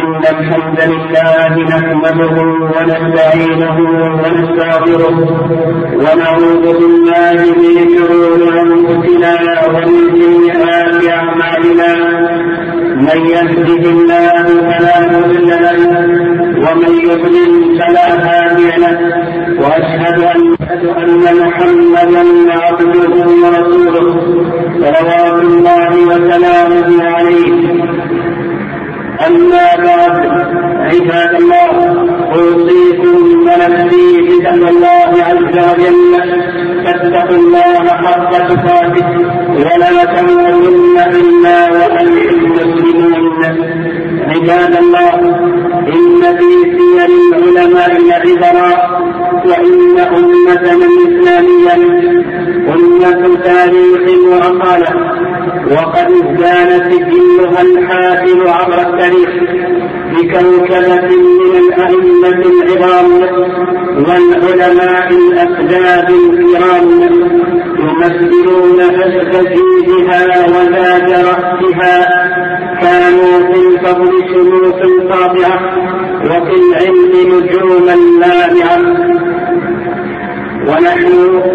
إن الحمد لله نحمده ونستعينه ونستغفره ونعوذ بالله من شرور أنفسنا ومن سيئات أعمالنا. من يهده الله فلا مضل له ومن يضلل فلا هادي له. وأشهد أن محمدا عبده ورسوله. صلوات الله وسلامه عليه. أما بعد عباد الله أوصيكم ونفسي بتقوى الله عز وجل. فاتقوا الله حق تقاته ولا تموتن إلا وأنتم مسلمون. عباد الله إن في سير العلماء لعبرا وإن أمتنا الإسلامية أمة تاريخ وأصالة وقد ازدان سجلها الحافل عبر التاريخ بكوكبة من الأئمة العظام والعلماء الأسباب الكرام يمثلون أسفجيدها وذات رأسها كانوا في الفضل شموخ قاطعة وفي العلم نجوما لامعة. ونحن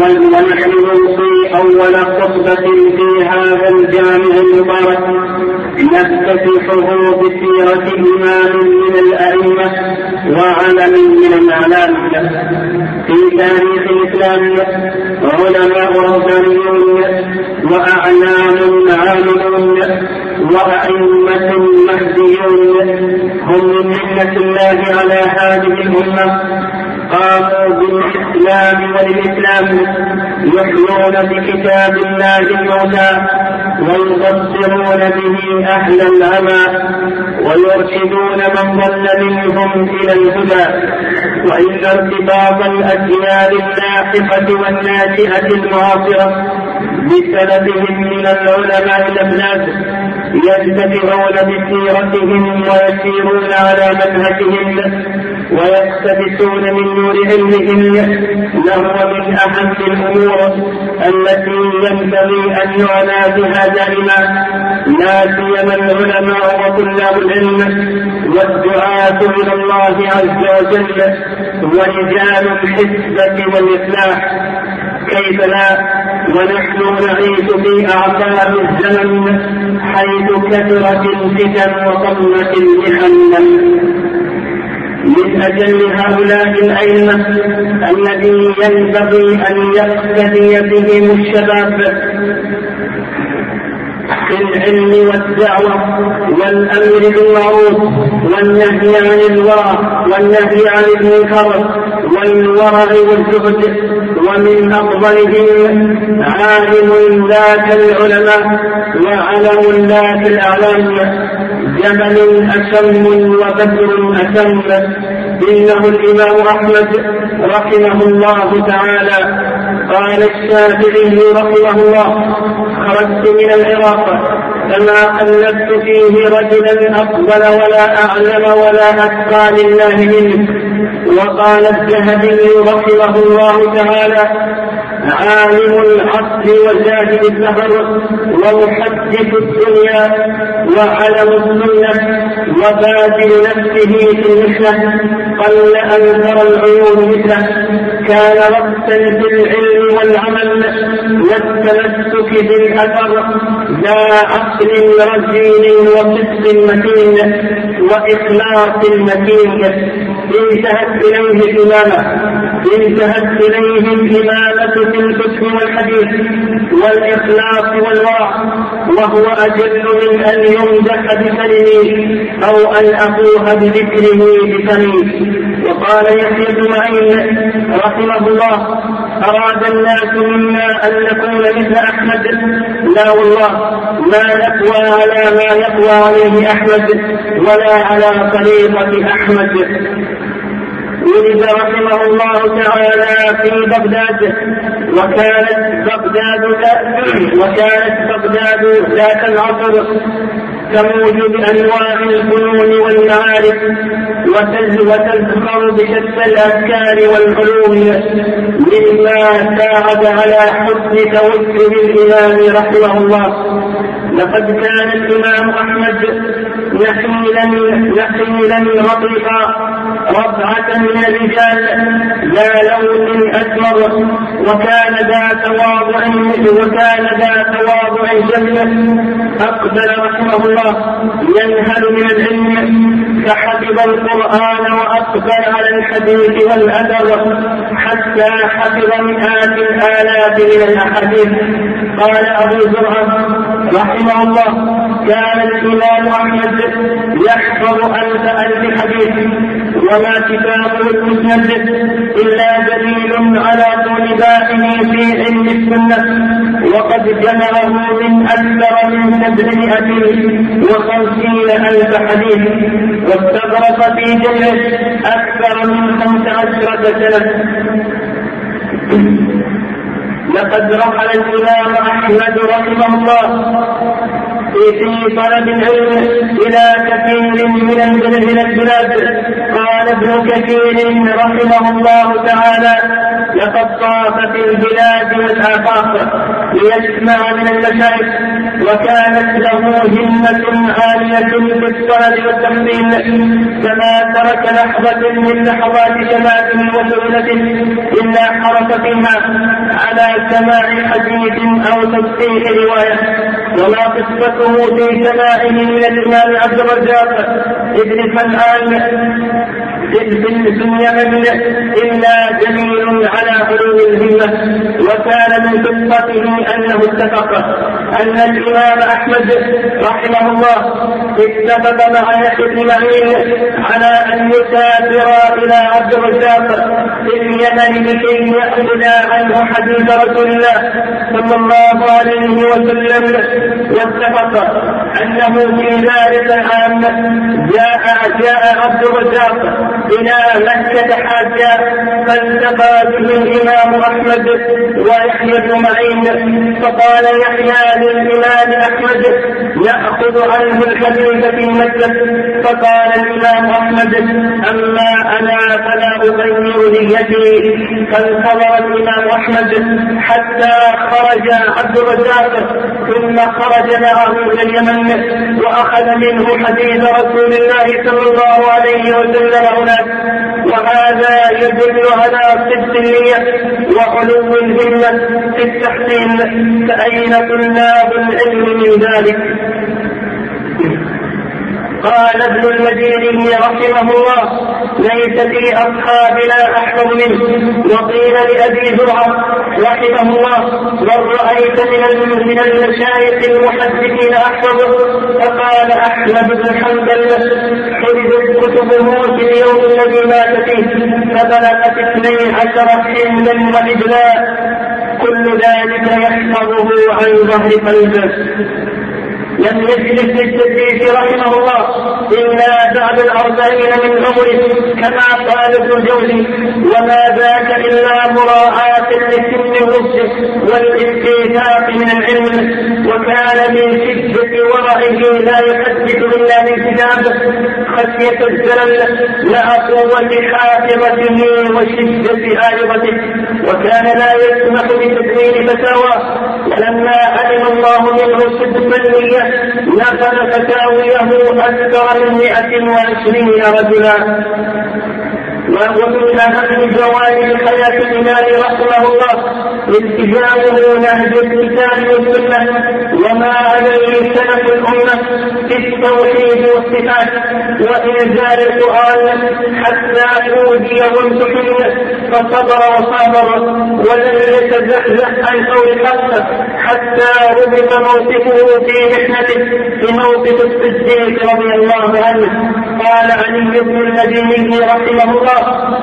ونحن نوصي أول خطبة في هذا الجامع المبارك نفتتحه بسيرة إمام من الأئمة وعلم من الأعلام. في تاريخ الإسلام علماء ربانيون وأعلام عاملون وأئمة مهديون هم من منة الله على هذه الأمة. قاموا بالإسلام وللإسلام يحيون بكتاب الله الموتى ويبصرون به أهل العمى ويرشدون من ضل منهم إلى الهدى. وإن ارتباط الأجيال اللاحقة والناشئة المعاصرة بسلفهم من العلماء الأبناد يجتمعون بسيرتهم ويسيرون على منهجهم ويقتبسون من نور علمهم لهو من أهم الأمور التي ينبغي أن يعنى بها دائما. لا سيما العلماء وطلاب العلم والدعاة إلى الله عز وجل ورجال الحسبة والإصلاح. كيف لا؟ ونحن نعيش في أعصار الزمن حيث كثرت الفتن وطمت المحن من أجل هؤلاء الأئمة الذي ينبغي أن يقتدي بهم الشباب في العلم والدعوة والأمر بالمعروف والنهي عن الورع والنهي عن المنكر والورع والزهد ومن أفضلهم عالم ذاك العلماء وعلم ذاك الأعلام جبل أسم وبدر أسم إنه الإمام أحمد رحمه الله تعالى. قال الشافعي رحمه الله خرجت من العراق فما قلدت فيه رجلا أفضل ولا أعلم ولا أتقى لله منه. وقال الذهبي رحمه الله تعالى عالم العصر وزاهد الدهر ومحدث الدنيا وعلم السنة وبادل نفسه في المحنة قل أن ترى العيون مثله. كان رأسا في العلم والعمل والتمسك بالأثر. ذا عقل رزين وصدق متين وإخلاص متين. انتهت إليه الإمامة. انتهت إليه الإمامة الحكم والحديث والإخلاص والورع وهو أجل من أن يمدح بكلمه أو أن أفوه بذكره بفمه وقال يحيى بن معين رحمه الله أراد الناس منا أن نكون مثل أحمد؟ لا والله ما نقوى على ما يقوى عليه أحمد ولا على طريقة أحمد. ولد رحمه الله تعالى في بغداد وكانت بغداد وكانت بغداد ذات العصر كموجب أنواع الفنون والمعارف وتزخر بشتى الأفكار والعلوم مما ساعد على حسن توجه الإمام رحمه الله. لقد كان الإمام أحمد نحيلا رقيقا رفعة من الرجال ذا لون أسمر وكان ذا تواضع وكان ذا تواضع جميل أقبل رحمه الله ينهل من العلم. فحفظ القرآن وأقبل على الحديث والأثر حتى حفظ مئات الآلاف من الأحاديث. قال أبو زرعة رحمه الله كان الإمام أحمد يحفظ ألف ألف حديث. وما كتابه المسند إلا دليل على طول في علم السنة. وقد جمعه من أكثر من سبعمائة وخمسين ألف حديث. واستغرق في جمعه أكثر من خمس عشرة سنة. لقد رحل الإمام أحمد رحمه الله في طلب العلم إلى كثير من البلاد. ابن كثير رحمه الله تعالى لقد طاف في البلاد والآفاق ليسمع من المشايخ وكانت له همة عالية في الطلب والتحصيل فما ترك لحظة من لحظات شبابه وسهولته إلا حرف فيها على سماع حديث أو تصحيح رواية. وما قصته في سماعه من الإمام عبد الرزاق ابن فنعان في اليمن إلا دليل على علو الهمة وكان من قصته أنه اتفق. أن الإمام أحمد رحمه الله اتفق مع يحيى بن معين على أن يسافر إلى عبد الرزاق في اليمن لكي يأخذ عنه حديث رسول الله صلى الله عليه وسلم. واتفق أنه في ذلك العام جاء جاء عبد الرزاق إلى مكة حاجة فالتقى به الإمام أحمد ويحيى بن معين فقال يحيى للإمام أحمد يأخذ عنه الحديث في مكة فقال الإمام أحمد أما أنا فلا أغير نيتي. فانتظر الإمام أحمد حتى خرج عبد الرزاق ثم خرج معه إلى اليمن وأخذ منه حديث رسول الله صلى الله عليه وسلم هناك. وهذا يدل على صدق النية وعلو الهمة في التحسين. فأين طلاب العلم من ذلك؟ قال ابن المديني رحمه الله ليس في اصحابنا أحفظ منه. وقيل لأبي زرعة رحمه الله من رأيت من من المشايخ المحدثين احفظ فقال أحمد بن حنبل حفظت كتبه في اليوم الذي مات فيه فبلغت اثني عشر حملا وعجلا كل ذلك يحفظه عن ظهر قلبه. لم يجلس للتدريس رحمه الله إلا بعد الأربعين من عمره كما قال ابن الجوزي وما ذاك إلا مراعاة لسن الرشد والاستيثاق من العلم وكان من شدة ورعه لا يحدث إلا من كتاب خشية الزلل مع قوة حافظته وشدة عارضته وكان لا يسمح بتكوين فتاوى ولما علم الله منه صدق النية نقل فتاويه أكثر من مئة وعشرين رجلا. ومن أهم جوانب حياة الإمام رحمه الله؟ التزامه نهج الكتاب والسنة. وما عليه سلف الأمة في التوحيد والصفات وإنزال القرآن حتى أوذي وامتحن. فصبر وصابر ولم يتزحزح عن قول الحق حتى ربط موقفه في محنته في موقف الصديق رضي الله عنه. قال علي بن المديني رحمه الله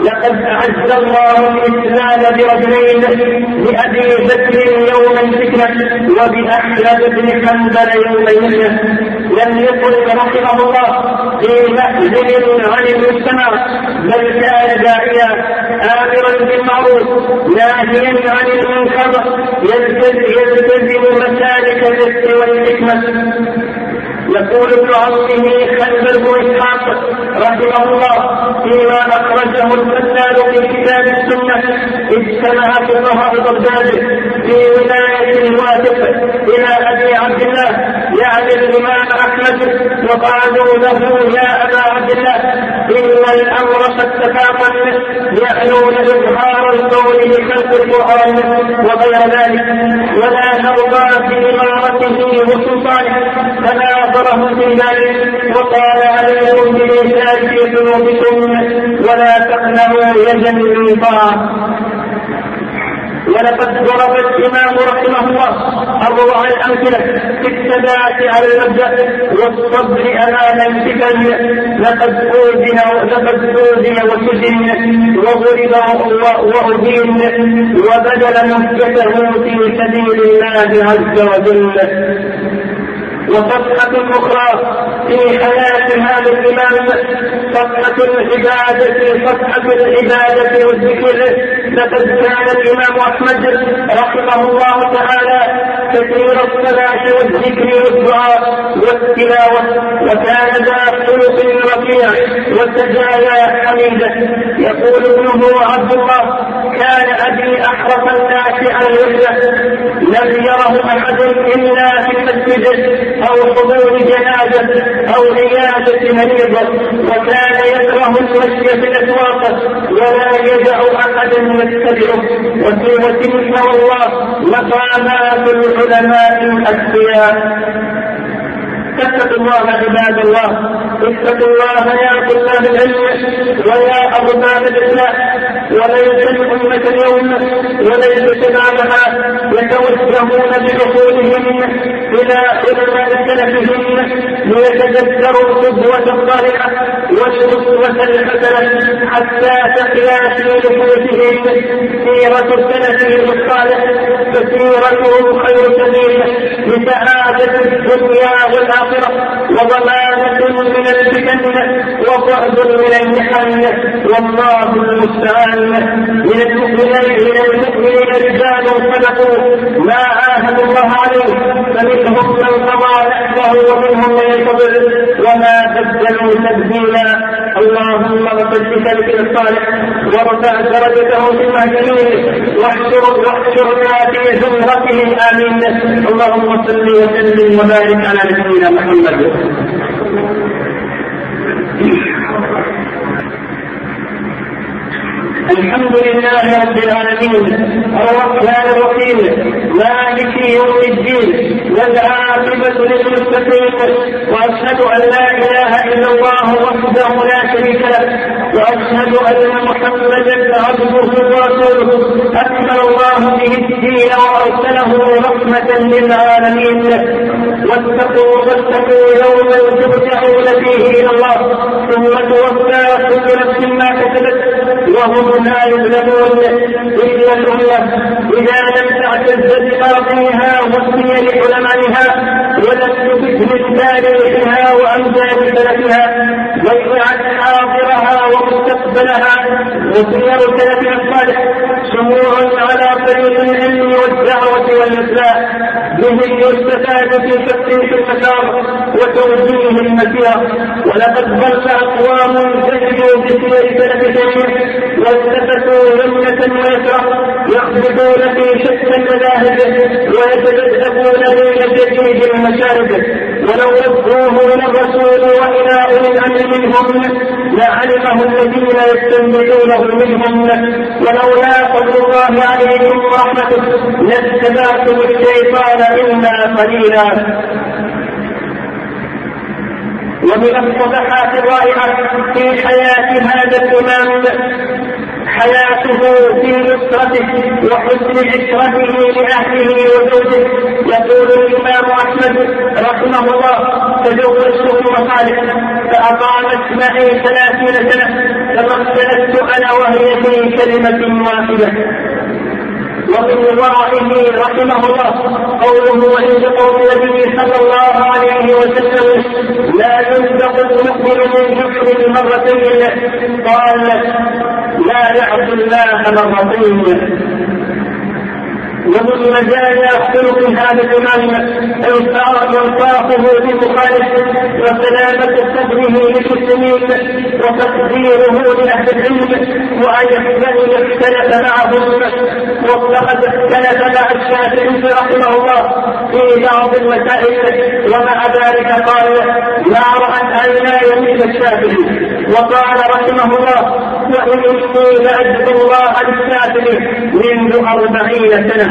لقد أعز الله الإسلام برجلين بأبي بكر يوم الفتنة وبأحمد بن حنبل يوم المحنة لم يكن رحمه الله في محزن عن المجتمع بل كان داعيا آمرا بالمعروف ناهيا عن المنكر يلتزم مسالك الرزق والحكمة. يقول ابن عمه خلف بن اسحاق رحمه الله فيما أخرجه الفتان في كتاب السنة اجتمع فقهاء بغداد في ولاية الواثق إلى أبي عبد الله يعني الإمام أحمد وقالوا له يا أبا عبد الله إن الأمر قد تفاقم يعنون إظهار القول بخلق القرآن وغير ذلك ولا نرضى بإمارته وسلطانه فناظره في ذلك وقال عليكم في قلوبكم ولا تقنعوا يدا من ولقد ضرب الإمام رحمه الله أروع الأمثلة في الثبات على المبدأ والصبر أمام الفتن لقد أوذي لقد أوذي وسجن وضرب وأدين وبذل مهجته في سبيل الله عز وجل. وصفحة أخرى في حياة هذا الإمام صفحة العبادة صفحة العبادة والذكر لقد كان الإمام أحمد رحمه الله تعالى كثير الصلاة والذكر والدعاء والتلاوة وكان ذا خلق رفيع وسجايا حميدة. يقول ابنه عبد الله كان أبي أحرص الناس على الوحدة لم يره أحد إلا في المسجد أو حضور جنازة أو عيادة مريض وكان يكره المشي في الأسواق ولا يدع أحدا يتبعه. وفي وتلك والله مقامات العلماء الأتقياء اتقوا الله عباد الله. اتقوا الله يا طلاب العلم ويا أرباب الإسلام. وليس الامه اليوم وليس شبابها يتوجهون بدخولهم إلى علماء سلفهم ليتذكروا القدوة الصالحه والاسوه الحسنة حتى تحيا في نفوسهم سيرة سلفهم الصالح فسيرتهم خير سبيل لسعاده الدنيا والآخرة. الآخرة وضمانة من الفتن وبعد من المحن والله المستعان. من المؤمنين من المؤمنين رجال صدقوا ما عاهدوا الله عليه فمنهم من قضى نحبه ومنهم من ينتظر وما بدلوا تبديلا. اللهم اغفر لسلك الصالح ورفع درجته في المهجرين واحشر واحشرنا في زمرته آمين. اللهم صل وسلم وبارك على نبينا محمد الحمد لله رب العالمين. الرحمن الرحيم. مالك يوم الدين. والعاقبة للمتقين. وأشهد أن لا إله إلا الله وحده لا شريك له. وأشهد أن محمدا عبده ورسوله. أكمل الله به الدين وأرسله رحمة للعالمين. واتقوا واتقوا يوما ترجعون فيه إلى الله ثم توفى كل نفس ما كسبت وهم لا يظلمون. إلا الأمة إذا لم تعتز بقاضيها وسمي لعلمائها ولم تفت من تاريخها وأمجاد سلفها ضيعت حاضرها ومستقبلها وسير سلفها الصالح شموع على طريق العلم والدعوة والإصلاح به يستفاد في تفتيش المسار وتوجيه المسير ولقد ضل أقوام جهدوا بسير سلف والتفتوا يمنة ويسرى يخبطون في شتى المذاهب ويتذبذبون بين جديد المشارب. ولو ردوه إلى الرسول وإلى أولي الأمر منهم لعلمه الذين يستنبطونه منهم. ولولا فضل الله عليكم ورحمته لاتبعتم الشيطان إلا قليلا. ومن الصفحات الرائعة في حياة هذا الإمام حياته نصرته وحسن عشرته لأهله وزوجه. يقول الإمام أحمد رحمه الله تزوجت مصالح. فأقامت معي ثلاثين سنة اختلفت أنا وهي في كلمة واحدة. ومن ورائه رحمه الله قوله وعند قول النبي صلى الله عليه وسلم لا ينفق المؤمن من جحر مرتين قال لا يعصي الله مرتين ومن مزايا خلق هذا الامام انصافه للمخالف وسلامة صدره للمسلمين وتقديره لأهل العلم وأن يحتمل اختلف معهم وقد اختلف مع الشافعي رحمه الله في بعض المسائل ومع ذلك قال ما رأت عيناي مثل الشافعي. وقال رحمه الله وإني لأجد الله للشافعي منذ أربعين سنة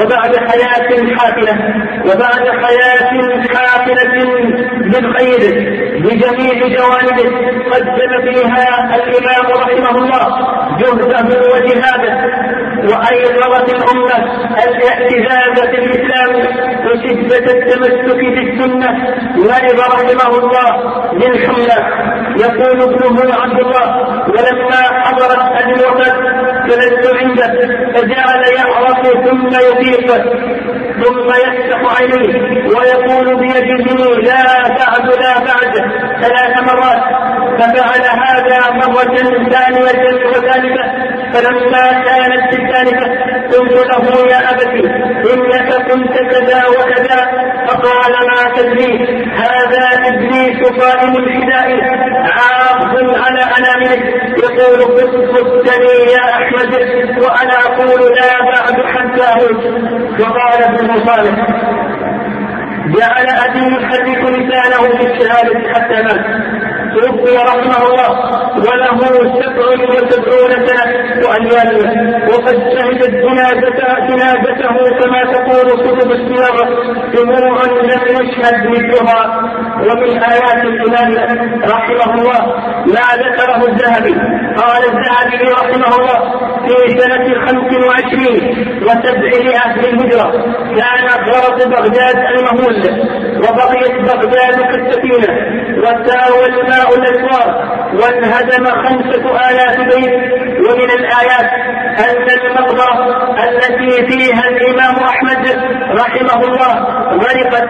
وبعد حياة حافلة وبعد حياة حافلة بالخير بجميع جوانبه قدم فيها الإمام رحمه الله جهده وجهاده وأيقظت الأمة الاعتزاز في الإسلام وشدة التمسك في السنة مرض رحمه الله بالحملة يقول ابنه عبد الله ولما حضرت الوفاة جلست عنده فجعل يعرف ثم يفيق ثم يفتح عينيه ويقول بيده لا بعد لا بعد ثلاث مرات ففعل هذا مرة ثانية وثالثة فلما كانت الثالثة قلت له يا أبتي إنك كنت كذا وكذا. فقال ما تدري هذا إبليس قائم الحداء عاق على أنامله يقول قدني يا أحمد وأنا أقول لا بعد حتى أموت. وقال ابن صالح جعل أبي يحرك لسانه في الشهادة حتى مات. توفي رحمه الله وله سبع وسبعون سنة وقد شهدت جنازته كما تقول كتب السيرة دموع لم يشهد مثلها. ومن آيات الإمام رحمه الله ما ذكره الذهبي. قال الذهبي رحمه الله في سنة خمس وعشرين وسبعمائة للهجرة كان غرض بغداد المهول. وبقيت بغداد كالسفينة وساوى الماء الأسوار وانهدم خمسة آلاف بيت. ومن الآيات أن المقبرة التي فيها الإمام أحمد رحمه الله غرقت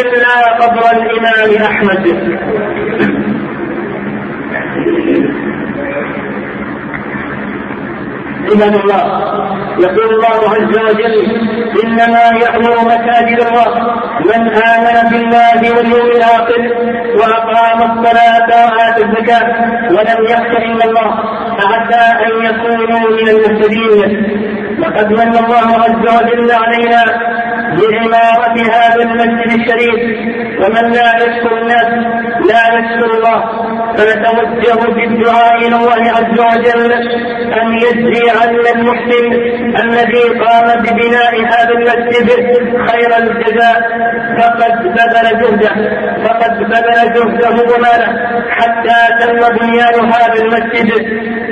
إلا قبر الإمام أحمد. عباد الله. يقول الله عز وجل إنما يامر مساجد الله من آمن بالله واليوم الآخر وأقام الصلاة وآتى الزكاة ولم يخش إلا الله فعسى أن يكونوا من المهتدين. لقد من الله عز وجل علينا بعمارة هذا المسجد الشريف ومن لا يشكر الناس لا يشكر الله. فنتوجه بالدعاء إلى الله عز وجل أن يجزي عنا المحسن الذي قام ببناء هذا المسجد خير الجزاء. فقد بذل جهده فقد بذل جهده وماله حتى تم بنيان هذا المسجد.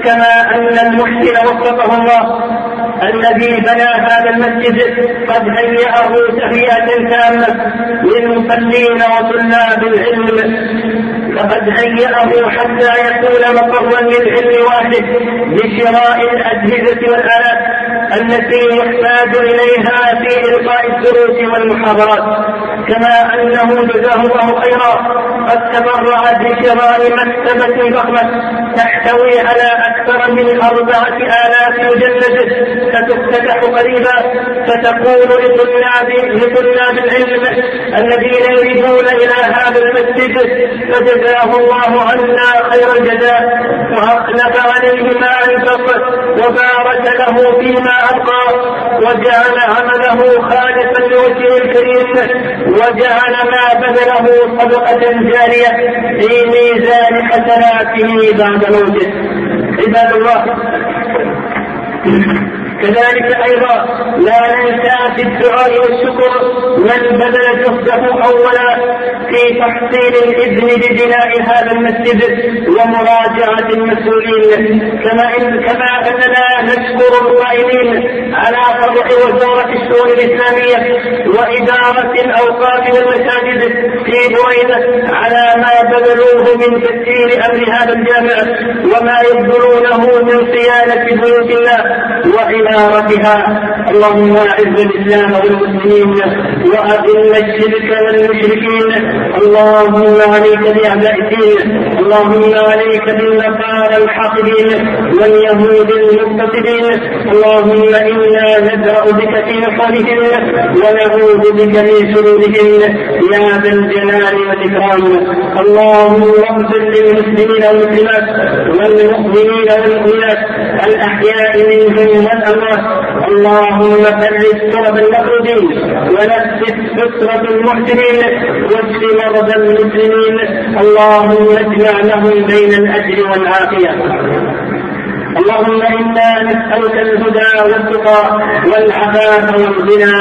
كما أن المحسن وفقه الله الذي بنى هذا المسجد قد هيأه تهيئة تامة للمصلين وطلاب العلم. فقد هيأه حتى يكون مقرا للعلم واحد لشراء الأجهزة والآلات التي يحتاج إليها في إلقاء الدروس والمحاضرات. كما أنه جزاه الله خيرا قد تبرع بشراء مكتبة ضخمة تحتوي على أكثر من أربعة آلاف مجلد ستفتتح قريبا فتقول لطلاب لطلاب العلم الذين يريدون إلى هذا المسجد فجزاه الله عنا خير الجزاء وأخلف عليه ما أنفق وبارك له فيما أبقى وجعل عمله خالصا لوجهه الكريم وجعل ما بذله صدقة جارية في ميزان حسناته بعد موته. عباد الله. كذلك أيضا لا ننسى في الدعاء والشكر من بذل جهده أولا في تحصيل الإذن ببناء هذا المسجد ومراجعة المسؤولين. كما إن كما أننا نشكر القائمين على فرع وزارة الشؤون الإسلامية وإدارة الاوقاف والمساجد في بريده على ما بذلوه من تسهيل أمر هذا الجامع وما يبذلونه من صيانة بيوت الله وعمارتها اللهم أعز الإسلام والمسلمين وأذل الشرك والمشركين. اللهم عليك باعداء الدين. اللهم عليك بالنصارى الحاقدين واليهود المقتصدين. اللهم إنا ندرا بك في نصرهم ونعوذ بك من شرورهم. يا ذا الجلال والإكرام. اللهم اغفر للمسلمين والمسلمات والمؤمنين والمؤمنات. الأحياء منهم والاموات اللهم فرج كرب المكروبين ونفس سترة المحسنين واشف مرضى المسلمين. اللهم اجمع لهم بين الأجر والعافية. اللهم إنا نسألك الهدى والتقى والعفاف والغنى.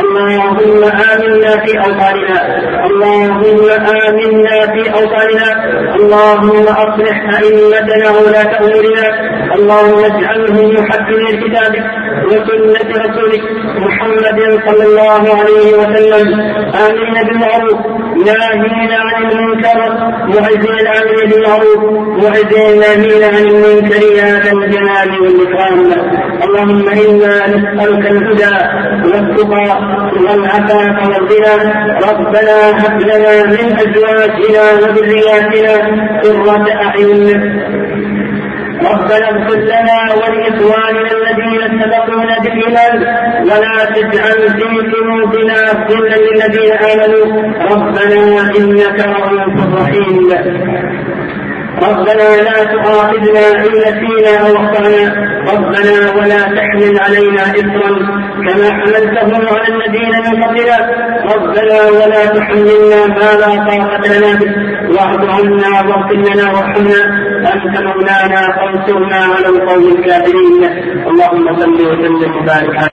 اللهم آمنا في أوطاننا. اللهم آمنا في أوطاننا. اللهم أصلح أئمتنا ولاة أمورنا. اللهم اجعلهم محكمي كتابك وسنة رسولك محمد صلى الله عليه وسلم. آمين بالمعروف. ناهين عن المنكر. معزين الامر بالمعروف معزين ناهين عن المنكر. يا ذا الجلال والإكرام. اللهم إنا نسألك الهدى والتقى والعفاف والغنى. ربنا هب لنا من أزواجنا وذرياتنا قرة أعين. ربنا اغفر لنا ولإخواننا الذين سبقونا بالإيمان ولا تجعل في قلوبنا غلا للذين آمنوا. ربنا إنك رؤوف رحيم. ربنا لا تؤاخذنا إن نسينا أو أخطأنا. ربنا ولا تحمل علينا اثرا كما حملته على الذين من قبلنا. ربنا ولا تحملنا ما لا طاقة لنا به. واعف عنا واغفر لنا وارحمنا. أنت مولانا فانصرنا على القوم الكافرين. اللهم صل وسلم وبارك